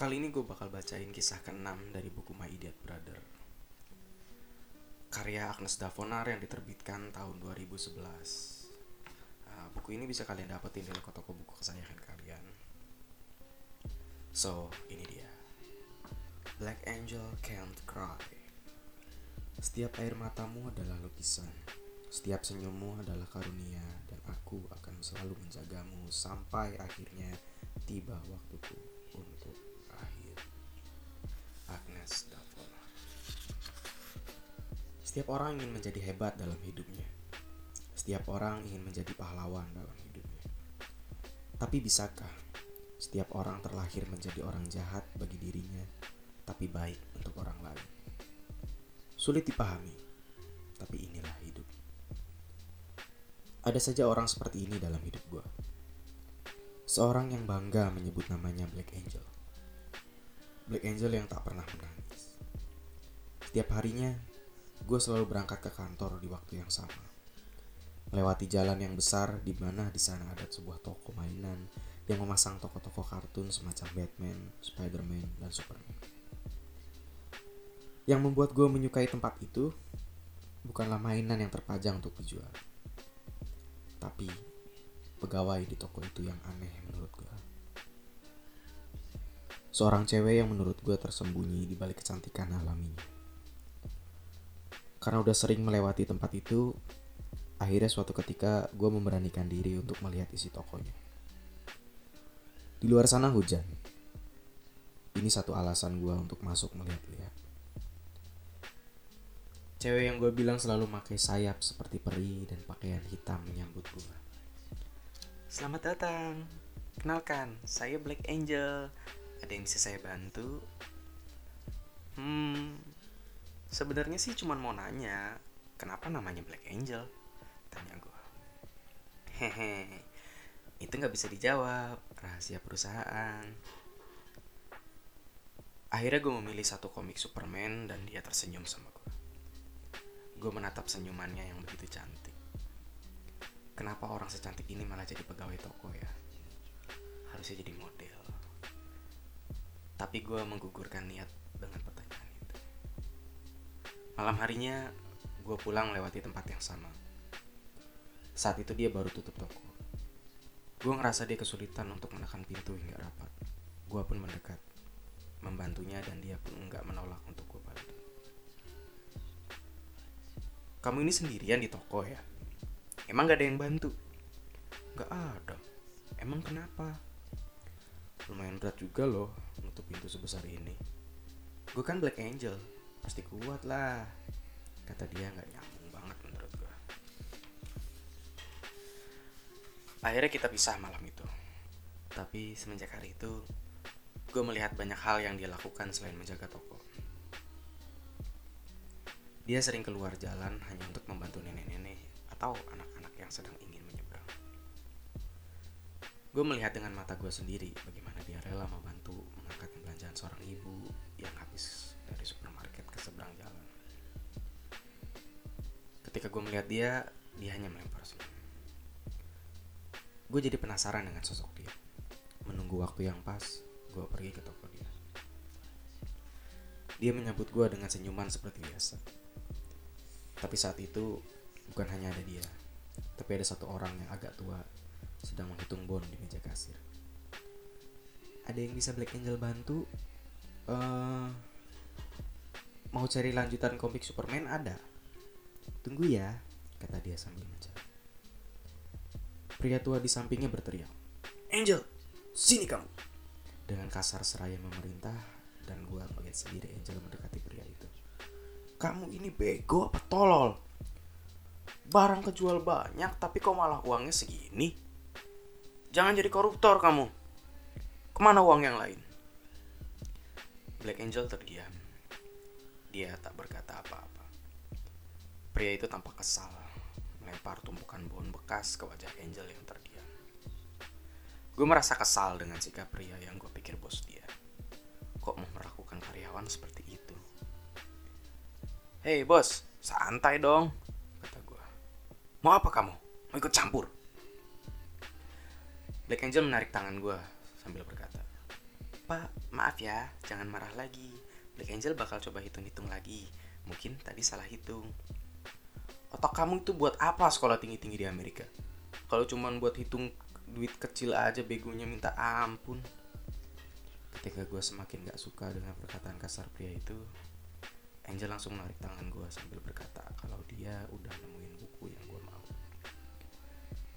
Kali ini gue bakal bacain kisah ke-6 dari buku My Idiot Brother. Karya Agnes Davonar yang diterbitkan tahun 2011. Uh, buku ini bisa kalian dapetin di toko-toko buku kesayangan kalian. So, ini dia. Black Angel Can't Cry. Setiap air matamu adalah lukisan. Setiap senyummu adalah karunia dan aku akan selalu menjagamu sampai akhirnya tiba waktuku untuk. Davonar. Setiap orang ingin menjadi hebat dalam hidupnya. Setiap orang ingin menjadi pahlawan dalam hidupnya. Tapi bisakah setiap orang terlahir menjadi orang jahat bagi dirinya, tapi baik untuk orang lain? Sulit dipahami, tapi inilah hidup. Ada saja orang seperti ini dalam hidup gue. Seorang yang bangga menyebut namanya Black Angel. Black Angel yang tak pernah menangis. Setiap harinya, gue selalu berangkat ke kantor di waktu yang sama. Melewati jalan yang besar di mana di sana ada sebuah toko mainan yang memasang toko-toko kartun semacam Batman, Spider-Man, dan Superman. Yang membuat gue menyukai tempat itu bukanlah mainan yang terpajang untuk dijual. Tapi pegawai di toko itu yang aneh menurut gue. Seorang cewek yang menurut gue tersembunyi di balik kecantikan alaminya. Karena udah sering melewati tempat itu, akhirnya suatu ketika gue memberanikan diri untuk melihat isi tokonya. Di luar sana hujan. Ini satu alasan gue untuk masuk melihat-lihat. Cewek yang gue bilang selalu pakai sayap seperti peri dan pakaian hitam menyambut gue. Selamat datang. Kenalkan, saya Black Angel. Ada yang bisa saya bantu? Hmm, sebenarnya sih cuma mau nanya, kenapa namanya Black Angel? Tanya gue. Hehe, itu nggak bisa dijawab, rahasia perusahaan. Akhirnya gue memilih satu komik Superman dan dia tersenyum sama gue. Gue menatap senyumannya yang begitu cantik. Kenapa orang secantik ini malah jadi pegawai toko ya? Harusnya jadi model. Tapi gue menggugurkan niat dengan pertanyaan itu. Malam harinya, gue pulang lewati tempat yang sama. Saat itu dia baru tutup toko. Gue ngerasa dia kesulitan untuk menekan pintu hingga rapat. Gue pun mendekat, membantunya dan dia pun enggak menolak untuk gue bantu. Kamu ini sendirian di toko ya? Emang gak ada yang bantu? Gak ada. Emang kenapa? Lumayan berat juga loh nutup pintu sebesar ini. Gue kan Black Angel, pasti kuat lah. Kata dia gak nyambung banget menurut gue. Akhirnya kita pisah malam itu. Tapi semenjak hari itu, gue melihat banyak hal yang dia lakukan selain menjaga toko. Dia sering keluar jalan hanya untuk membantu nenek-nenek atau anak-anak yang sedang ingin menyeberang. Gue melihat dengan mata gue sendiri bagaimana dia rela membantu mengangkat belanjaan seorang ibu yang habis dari supermarket ke seberang jalan. Ketika gue melihat dia, dia hanya melempar senyum. Gue jadi penasaran dengan sosok dia. Menunggu waktu yang pas, gue pergi ke toko dia. Dia menyambut gue dengan senyuman seperti biasa. Tapi saat itu bukan hanya ada dia, tapi ada satu orang yang agak tua sedang menghitung bon di meja kasir. Ada yang bisa Black Angel bantu? Uh, mau cari lanjutan komik Superman ada. Tunggu ya, kata dia sambil mencari. Pria tua di sampingnya berteriak, Angel, sini kamu. Dengan kasar seraya memerintah dan gua melihat sendiri Angel mendekati pria itu. Kamu ini bego apa tolol? Barang kejual banyak tapi kok malah uangnya segini? Jangan jadi koruptor kamu. Ke mana uang yang lain? Black Angel terdiam. Dia tak berkata apa-apa. Pria itu tampak kesal, melempar tumpukan bon bekas ke wajah Angel yang terdiam. Gue merasa kesal dengan sikap pria yang gue pikir bos dia. Kok mau melakukan karyawan seperti itu? Hei bos, santai dong, kata gue. Mau apa kamu? Mau ikut campur? Black Angel menarik tangan gue sambil berkata, Pak, maaf ya, jangan marah lagi. Black Angel bakal coba hitung-hitung lagi. Mungkin tadi salah hitung. Otak kamu itu buat apa sekolah tinggi-tinggi di Amerika? Kalau cuman buat hitung duit kecil aja begonya minta ampun. Ketika gue semakin gak suka dengan perkataan kasar pria itu, Angel langsung menarik tangan gue sambil berkata kalau dia udah nemuin buku yang gue mau.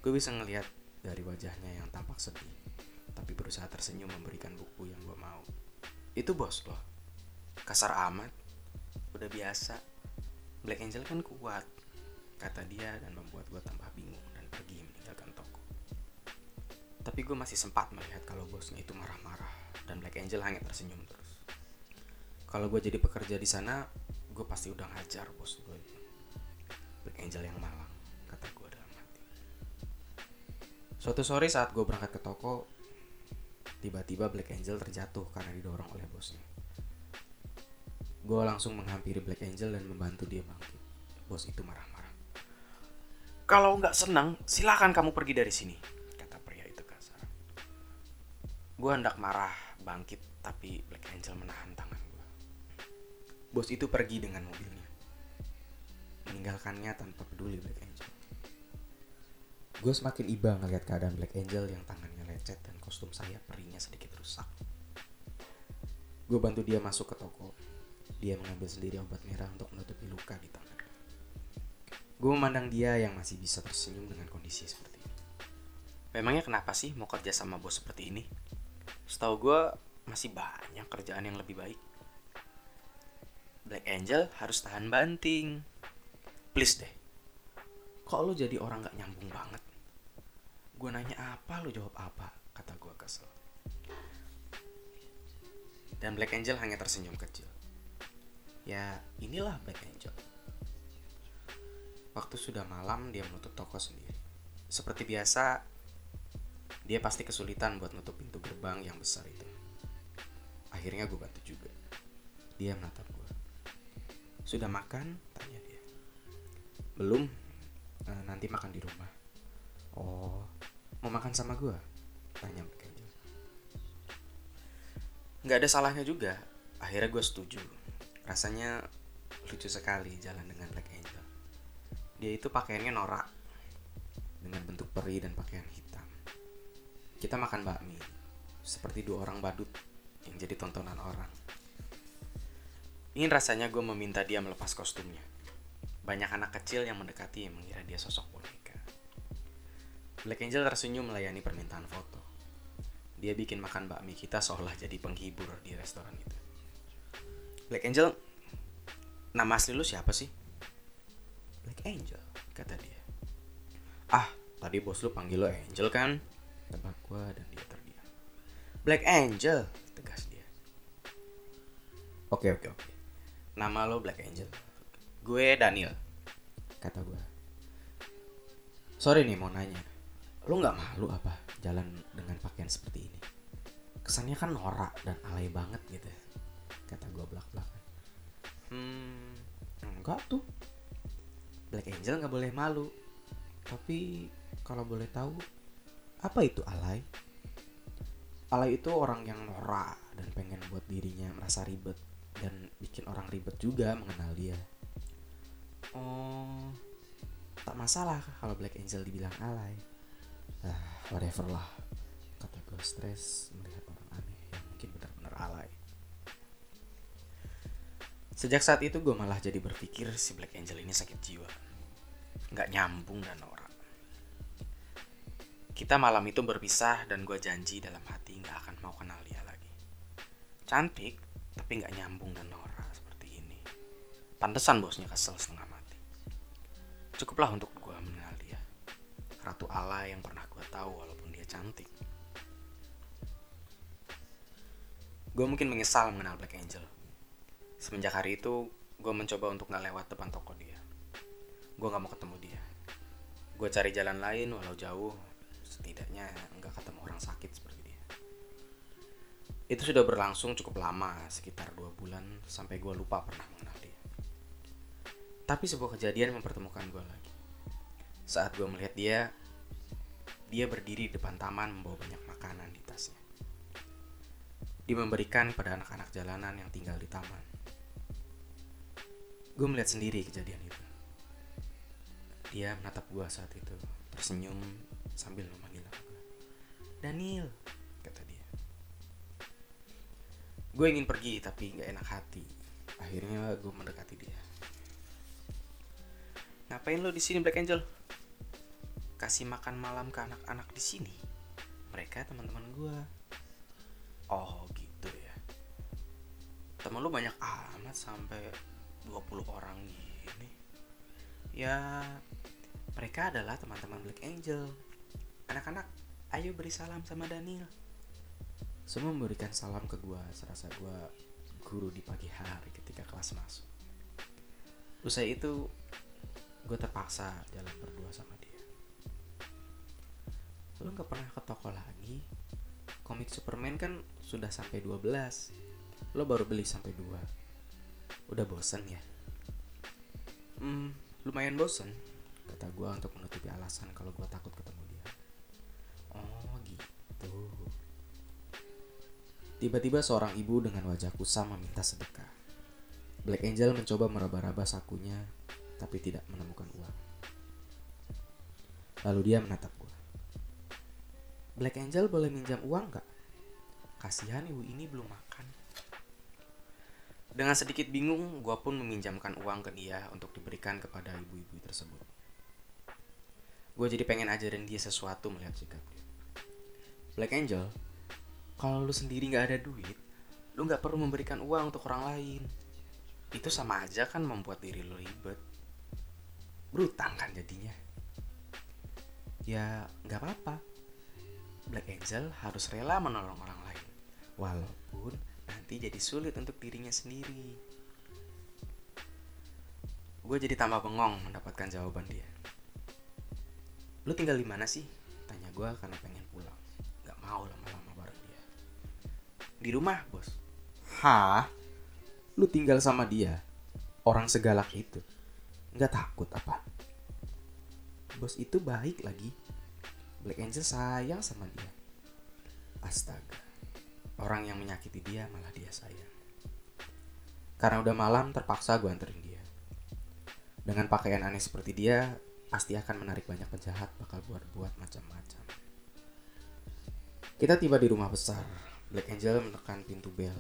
Gue bisa ngelihat dari wajahnya yang tampak sedih, tapi berusaha tersenyum memberikan buku yang gue mau. Itu bos loh. Kasar amat. Udah biasa. Black Angel kan kuat, kata dia dan membuat gue tambah bingung dan pergi meninggalkan toko. Tapi gue masih sempat melihat kalau bosnya itu marah-marah dan Black Angel hanya tersenyum terus. Kalau gue jadi pekerja di sana, gue pasti udah ngajar bos gue. Black Angel yang malang, kata gue dalam hati. Suatu sore saat gue berangkat ke toko, tiba-tiba Black Angel terjatuh karena didorong oleh bosnya. Gue langsung menghampiri Black Angel dan membantu dia bangkit. Bos itu marah-marah. Kalau nggak senang, silakan kamu pergi dari sini, kata pria itu kasar. Gue hendak marah, bangkit, tapi Black Angel menahan tangan gue. Bos itu pergi dengan mobilnya, meninggalkannya tanpa peduli Black Angel. Gue semakin iba ngeliat keadaan Black Angel yang tangannya lecet dan kostum saya perinya sedikit rusak. Gue bantu dia masuk ke toko. Dia mengambil sendiri obat merah untuk menutupi luka di tangan. Gue memandang dia yang masih bisa tersenyum dengan kondisi seperti ini. Memangnya kenapa sih mau kerja sama bos seperti ini? Setahu gue masih banyak kerjaan yang lebih baik. Black Angel harus tahan banting. Please deh. Kok lo jadi orang gak nyambung banget? Gue nanya apa, lo jawab apa? Kata gue kesel. Dan Black Angel hanya tersenyum kecil. Ya, inilah Black Angel. Waktu sudah malam, dia menutup toko sendiri. Seperti biasa, dia pasti kesulitan buat nutup pintu gerbang yang besar itu. Akhirnya gue bantu juga. Dia menatap gue. Sudah makan? Tanya dia. Belum. "Eh, nanti makan di rumah. Oh, mau makan sama gue? Tanya Black Angel. Nggak ada salahnya juga. Akhirnya gue setuju. Rasanya lucu sekali jalan dengan Black Angel. Dia itu pakaiannya norak. Dengan bentuk peri dan pakaian hitam. Kita makan bakmi. Seperti dua orang badut yang jadi tontonan orang. Ingin rasanya gue meminta dia melepas kostumnya. Banyak anak kecil yang mendekati mengira dia sosok boneka. Black Angel tersenyum melayani permintaan foto. Dia bikin makan bakmi kita seolah jadi penghibur di restoran itu. Black Angel, nama asli lu siapa sih? Black Angel, kata dia. Ah, tadi bos lu panggil lo Angel kan? Tebak gua dan dia terdiam. Black Angel, tegas dia. Oke, oke, oke. Nama lo Black Angel. Gue Daniel, kata gue. Sorry nih mau nanya. Lo nggak malu apa jalan dengan pakaian seperti ini? Kesannya kan norak dan alay banget gitu. Kata gue belak-belakan. Hmm, enggak tuh. Black Angel nggak boleh malu. Tapi kalau boleh tahu, apa itu alay? Alay itu orang yang norak dan pengen buat dirinya merasa ribet dan bikin orang ribet juga mengenal dia. Oh, tak masalah kalau Black Angel dibilang alay. Ah, whatever lah. Kata gue stres melihat orang aneh yang mungkin benar-benar alay. Sejak saat itu gue malah jadi berpikir si Black Angel ini sakit jiwa. Nggak nyambung dan norak. Kita malam itu berpisah dan gue janji dalam hati nggak akan mau kenal dia lagi. Cantik, tapi nggak nyambung dan norak seperti ini. Pantesan bosnya kesel setengah mati. Cukuplah untuk gue. Ratu Allah yang pernah gue tahu walaupun dia cantik. Gue mungkin menyesal mengenal Black Angel. Semenjak hari itu, gue mencoba untuk gak lewat depan toko dia. Gue gak mau ketemu dia. Gue cari jalan lain walau jauh, setidaknya nggak ketemu orang sakit seperti dia. Itu sudah berlangsung cukup lama, sekitar dua bulan, sampai gue lupa pernah mengenal dia. Tapi sebuah kejadian mempertemukan gue lagi. Saat gue melihat dia, dia berdiri di depan taman membawa banyak makanan di tasnya. dia memberikan pada anak-anak jalanan yang tinggal di taman. Gue melihat sendiri kejadian itu. Dia menatap gue saat itu, tersenyum sambil memanggil gue. Daniel, kata dia. Gue ingin pergi tapi nggak enak hati. Akhirnya gue mendekati dia. Ngapain lo di sini Black Angel? Kasih makan malam ke anak-anak di sini. Mereka teman-teman gue. Oh gitu ya. Temen lu banyak amat sampai 20 orang gini. Ya, mereka adalah teman-teman Black Angel. Anak-anak, ayo beri salam sama Daniel. Semua memberikan salam ke gua, serasa gua guru di pagi hari ketika kelas masuk. Usai itu, gue terpaksa jalan berdua sama. Lu gak pernah ke toko lagi? Komik Superman kan sudah sampai 12. Lo baru beli sampai 2. Udah bosen ya? Hmm, lumayan bosen. Kata gue untuk menutupi alasan kalau gue takut ketemu dia. Oh gitu. Tiba-tiba seorang ibu dengan wajah kusam meminta sedekah. Black Angel mencoba meraba-raba sakunya, tapi tidak menemukan uang. Lalu dia menatap. Black Angel boleh minjam uang gak? Kasihan ibu ini belum makan. Dengan sedikit bingung, gue pun meminjamkan uang ke dia untuk diberikan kepada ibu-ibu tersebut. Gue jadi pengen ajarin dia sesuatu melihat sikap dia. Black Angel, kalau lu sendiri gak ada duit, lu gak perlu memberikan uang untuk orang lain. Itu sama aja kan membuat diri lu ribet. Berutang kan jadinya. Ya gak apa-apa. Black Angel harus rela menolong orang lain. Walaupun nanti jadi sulit untuk dirinya sendiri. Gue jadi tambah bengong mendapatkan jawaban dia. Lu tinggal di mana sih? Tanya gue karena pengen pulang. Gak mau lama-lama bareng dia. Di rumah, bos. Hah? Lu tinggal sama dia? Orang segalak itu? Gak takut apa? Bos itu baik lagi. Black Angel sayang sama dia. Astaga. Orang yang menyakiti dia malah dia sayang. Karena udah malam terpaksa gue anterin dia. Dengan pakaian aneh seperti dia, pasti akan menarik banyak penjahat bakal buat-buat macam-macam. Kita tiba di rumah besar. Black Angel menekan pintu bel.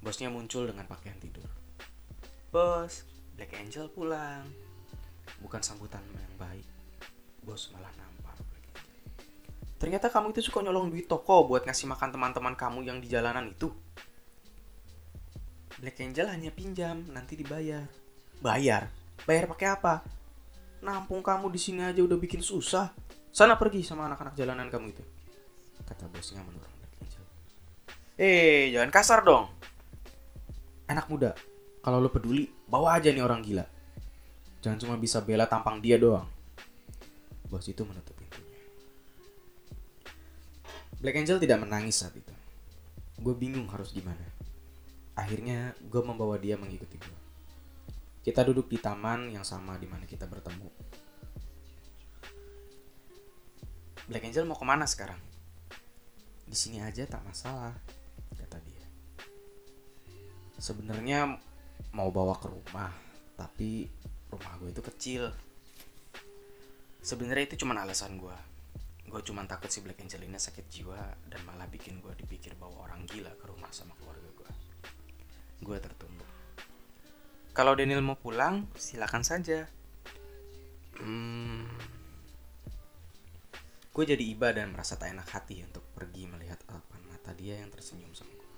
Bosnya muncul dengan pakaian tidur. Bos, Black Angel pulang. Bukan sambutan yang baik. Bos malah nampar Angel. Ternyata kamu itu suka nyolong duit toko buat ngasih makan teman-teman kamu yang di jalanan itu. Black Angel hanya pinjam, nanti dibayar. Bayar? Bayar pakai apa? Nampung kamu di sini aja udah bikin susah. Sana pergi sama anak-anak jalanan kamu itu. Kata bosnya menurut Black Angel. Eh, jangan kasar dong. Anak muda, kalau lo peduli, bawa aja nih orang gila. Jangan cuma bisa bela tampang dia doang. Bos itu menutup pintunya. Black Angel tidak menangis saat itu. Gue bingung harus gimana. Akhirnya gue membawa dia mengikuti gue. Kita duduk di taman yang sama di mana kita bertemu. Black Angel mau ke mana sekarang? Di sini aja tak masalah, kata dia. Sebenarnya mau bawa ke rumah, tapi rumah gue itu kecil. Sebenarnya itu cuma alasan gue. Gue cuma takut si Black Angel ini sakit jiwa dan malah bikin gue dipikir bawa orang gila ke rumah sama keluarga gue. Gue tertunduk. Kalau Daniel mau pulang, silakan saja. Hmm, gue jadi iba dan merasa tak enak hati untuk pergi melihat tatapan mata dia yang tersenyum sama gue.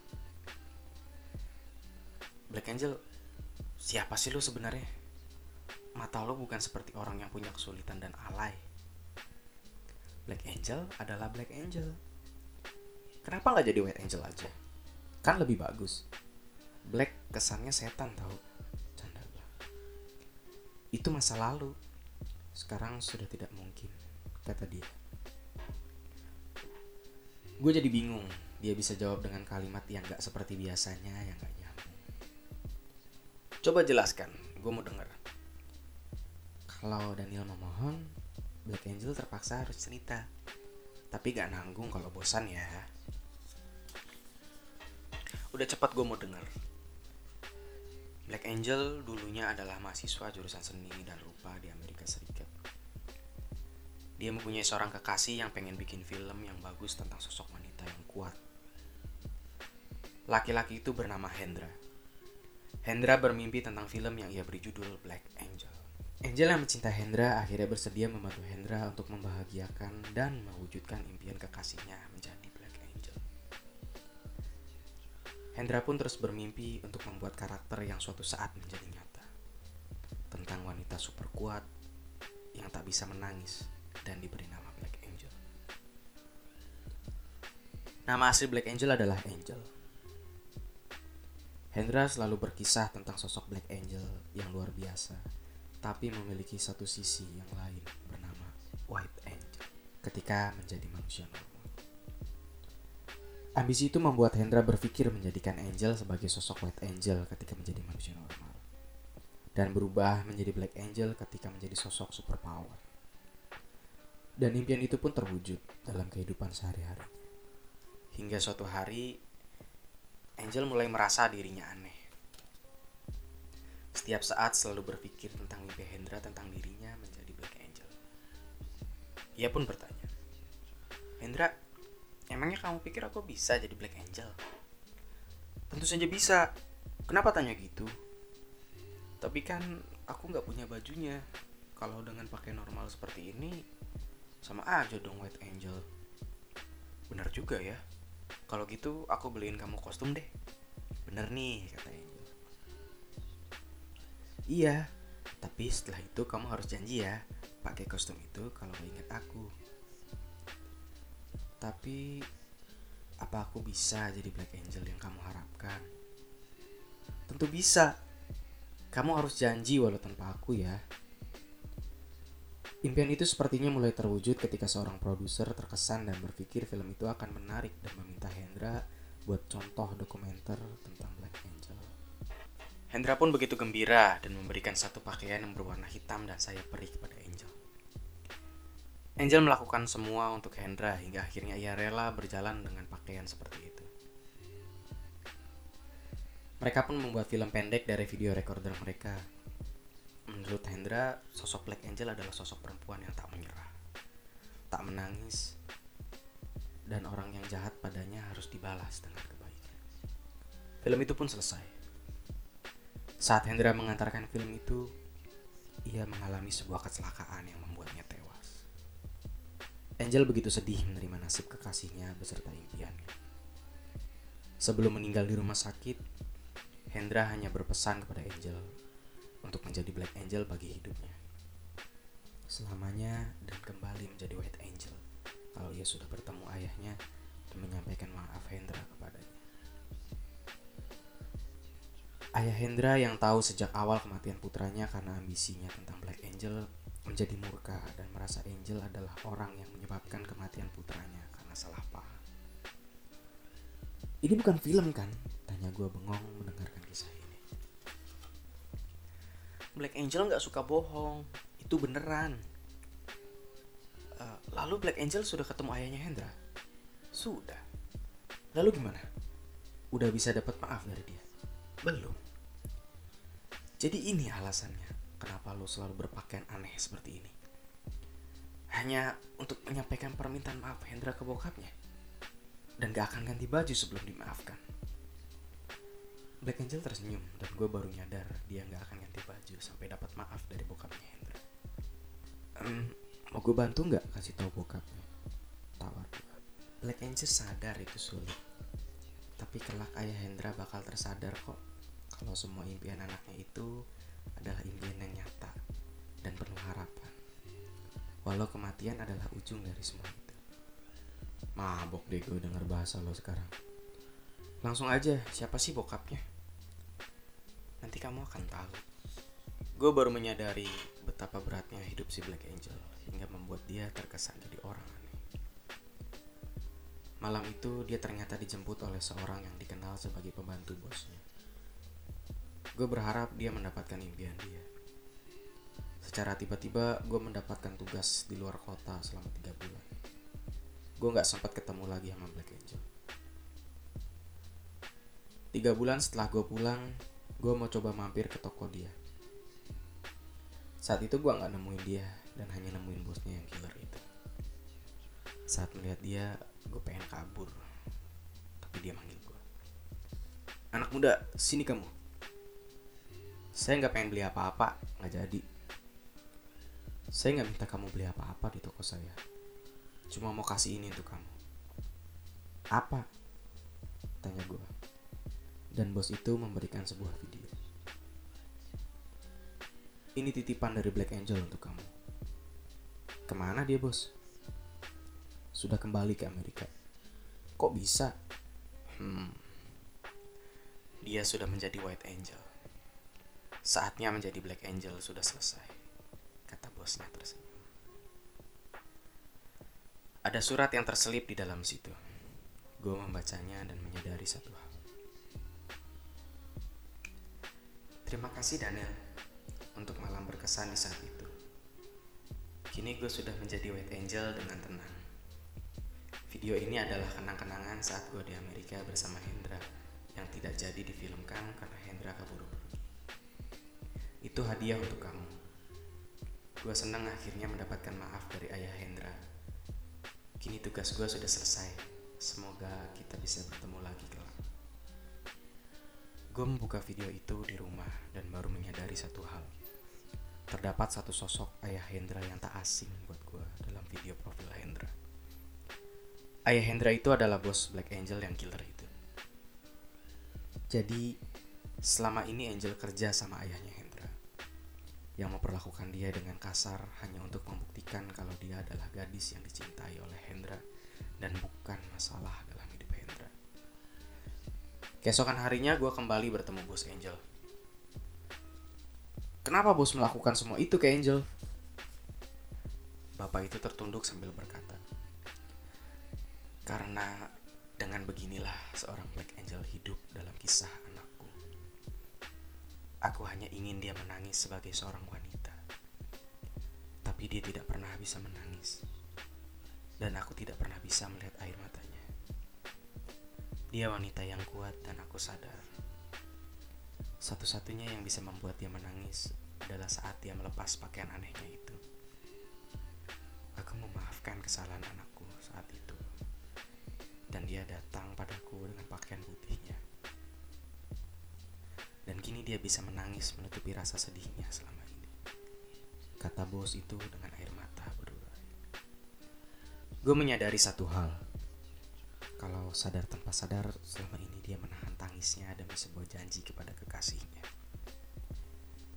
Black Angel, siapa sih lu sebenarnya? Mata lo bukan seperti orang yang punya kesulitan dan alay. Black Angel adalah Black Angel. Kenapa nggak jadi White Angel aja? Kan lebih bagus. Black kesannya setan tau. Itu masa lalu. Sekarang sudah tidak mungkin, kata dia. Gue jadi bingung. Dia bisa jawab dengan kalimat yang gak seperti biasanya, yang gak nyambung. Coba jelaskan, gue mau denger. Kalau Daniel memohon, Black Angel terpaksa harus cerita. Tapi gak nanggung kalau bosan ya. Udah cepat gue mau denger. Black Angel dulunya adalah mahasiswa jurusan seni dan rupa di Amerika Serikat. Dia mempunyai seorang kekasih yang pengen bikin film yang bagus tentang sosok wanita yang kuat. Laki-laki itu bernama Hendra. Hendra bermimpi tentang film yang ia beri judul Black Angel. Angel yang mencintai Hendra akhirnya bersedia membantu Hendra untuk membahagiakan dan mewujudkan impian kekasihnya menjadi Black Angel. Hendra pun terus bermimpi untuk membuat karakter yang suatu saat menjadi nyata. Tentang wanita super kuat yang tak bisa menangis dan diberi nama Black Angel. Nama asli Black Angel adalah Angel. Hendra selalu berkisah tentang sosok Black Angel yang luar biasa, tapi memiliki satu sisi yang lain bernama White Angel ketika menjadi manusia normal. Ambisi itu membuat Hendra berpikir menjadikan Angel sebagai sosok White Angel ketika menjadi manusia normal. Dan berubah menjadi Black Angel ketika menjadi sosok superpower. Dan impian itu pun terwujud dalam kehidupan sehari-hari. Hingga suatu hari, Angel mulai merasa dirinya aneh. Setiap saat selalu berpikir tentang mimpi Hendra tentang dirinya menjadi Black Angel. Ia pun bertanya, Hendra, emangnya kamu pikir aku bisa jadi Black Angel? Tentu saja bisa. Kenapa tanya gitu? Tapi kan aku nggak punya bajunya. Kalau dengan pakai normal seperti ini, sama aja dong White Angel. Bener juga ya. Kalau gitu aku beliin kamu kostum deh. Bener nih kata Angel. Iya, tapi setelah itu kamu harus janji ya pakai kostum itu kalau ingat aku. Tapi apa aku bisa jadi Black Angel yang kamu harapkan? Tentu bisa. Kamu harus janji walau tanpa aku ya. Impian itu sepertinya mulai terwujud ketika seorang produser terkesan dan berpikir film itu akan menarik dan meminta Hendra buat contoh dokumenter tentang Black Angel. Hendra pun begitu gembira dan memberikan satu pakaian yang berwarna hitam dan sayap perih kepada Angel. Angel melakukan semua untuk Hendra hingga akhirnya ia rela berjalan dengan pakaian seperti itu. Mereka pun membuat film pendek dari video recorder mereka Menurut Hendra, sosok Black Angel adalah sosok perempuan yang tak menyerah, tak menangis, dan orang yang jahat padanya harus dibalas dengan kebaikan. Film itu pun selesai. Saat Hendra mengantarkan film itu, ia mengalami sebuah kecelakaan yang membuatnya tewas. Angel begitu sedih menerima nasib kekasihnya beserta impiannya. Sebelum meninggal di rumah sakit, Hendra hanya berpesan kepada Angel untuk menjadi Black Angel bagi hidupnya. Selamanya dan kembali menjadi White Angel kalau ia sudah bertemu ayahnya dan menyampaikan maaf Hendra kepadanya. Ayah Hendra yang tahu sejak awal kematian putranya karena ambisinya tentang Black Angel menjadi murka dan merasa Angel adalah orang yang menyebabkan kematian putranya karena salah paham. Ini bukan film kan? Tanya gue bengong mendengarkan kisah ini. Black Angel nggak suka bohong. Itu beneran. Uh, lalu Black Angel sudah ketemu ayahnya Hendra? Sudah. Lalu gimana? Udah bisa dapat maaf dari dia? Belum jadi ini alasannya kenapa lo selalu berpakaian aneh seperti ini hanya untuk menyampaikan permintaan maaf Hendra ke bokapnya dan gak akan ganti baju sebelum dimaafkan Black Angel tersenyum dan gue baru nyadar dia nggak akan ganti baju sampai dapat maaf dari bokapnya Hendra. Um, mau gue bantu nggak kasih tahu bokapnya? Tawar gue. Black Angel sadar itu sulit. Tapi kelak ayah Hendra bakal tersadar kok kalau semua impian anaknya itu adalah impian yang nyata dan penuh harapan. Walau kematian adalah ujung dari semua itu. Mabok deh gue denger bahasa lo sekarang. Langsung aja, siapa sih bokapnya? nanti kamu akan tahu. Gue baru menyadari betapa beratnya hidup si Black Angel hingga membuat dia terkesan jadi orang aneh. Malam itu dia ternyata dijemput oleh seorang yang dikenal sebagai pembantu bosnya. Gue berharap dia mendapatkan impian dia. Secara tiba-tiba gue mendapatkan tugas di luar kota selama tiga bulan. Gue gak sempat ketemu lagi sama Black Angel. tiga bulan setelah gue pulang gue mau coba mampir ke toko dia saat itu gue nggak nemuin dia dan hanya nemuin bosnya yang killer itu saat melihat dia gue pengen kabur tapi dia manggil gue anak muda sini kamu saya nggak pengen beli apa-apa nggak jadi. Saya nggak minta kamu beli apa-apa di toko saya. Cuma mau kasih ini untuk kamu. Apa? Tanya gue dan bos itu memberikan sebuah video. Ini titipan dari Black Angel untuk kamu. Ke mana dia bos? Sudah kembali ke Amerika. Kok bisa? Hmm. Dia sudah menjadi White Angel saatnya menjadi Black Angel sudah selesai kata bosnya tersenyum ada surat yang terselip di dalam situ gue membacanya dan menyadari satu hal Terima kasih Daniel untuk malam berkesan di saat itu. Kini gue sudah menjadi white angel dengan tenang. Video ini adalah kenang-kenangan saat gue di Amerika bersama Hendra yang tidak jadi difilmkan karena Hendra pergi. Itu hadiah untuk kamu. Gue senang akhirnya mendapatkan maaf dari ayah Hendra. Kini tugas gue sudah selesai. Semoga kita bisa bertemu lagi kelak. Gue membuka video itu di rumah dan baru menyadari satu hal. Terdapat satu sosok ayah Hendra yang tak asing buat gue dalam video profil Hendra. Ayah Hendra itu adalah bos Black Angel yang killer itu. Jadi, selama ini Angel kerja sama ayahnya Hendra. Yang memperlakukan dia dengan kasar hanya untuk membuktikan kalau dia adalah gadis yang dicintai oleh Hendra dan bukan masalah dalam hidup Hendra. Keesokan harinya gue kembali bertemu bos Angel. Kenapa bos melakukan semua itu ke Angel? Bapak itu tertunduk sambil berkata, Karena dengan beginilah seorang Black Angel hidup dalam kisah. Aku hanya ingin dia menangis sebagai seorang wanita. Tapi dia tidak pernah bisa menangis. Dan aku tidak pernah bisa melihat air matanya. Dia wanita yang kuat dan aku sadar. Satu-satunya yang bisa membuat dia menangis adalah saat dia melepas pakaian anehnya itu. Aku memaafkan kesalahan anakku saat itu. Dan dia datang padaku dengan pakaian putihnya. Dan kini dia bisa menangis menutupi rasa sedihnya selama ini. Kata bos itu dengan air mata berurai. Gue menyadari satu hal kalau sadar tanpa sadar selama ini dia menahan tangisnya demi sebuah janji kepada kekasihnya.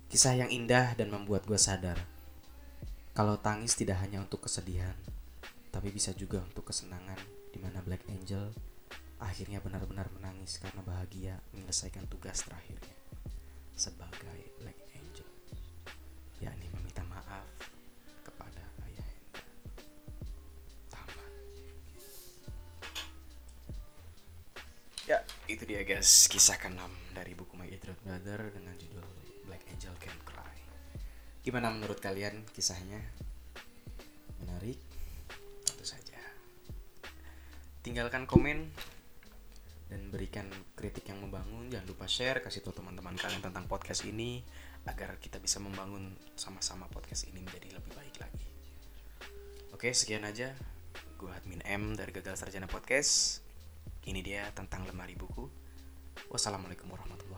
Kisah yang indah dan membuat gue sadar kalau tangis tidak hanya untuk kesedihan, tapi bisa juga untuk kesenangan di mana Black Angel akhirnya benar-benar menangis karena bahagia menyelesaikan tugas terakhirnya sebagai Black Angel, yakni meminta maaf kepada ayah Hendra. Tamat. Ya, itu dia guys, kisah ke-6 dari buku My Idrot Brother dengan judul Black Angel Can Cry. Gimana menurut kalian kisahnya? Menarik? Tentu saja. Tinggalkan komen berikan kritik yang membangun. Jangan lupa share, kasih tahu teman-teman kalian tentang podcast ini agar kita bisa membangun sama-sama podcast ini menjadi lebih baik lagi. Oke, sekian aja. Gue admin M dari Gagal Sarjana Podcast. Ini dia tentang lemari buku. Wassalamualaikum warahmatullahi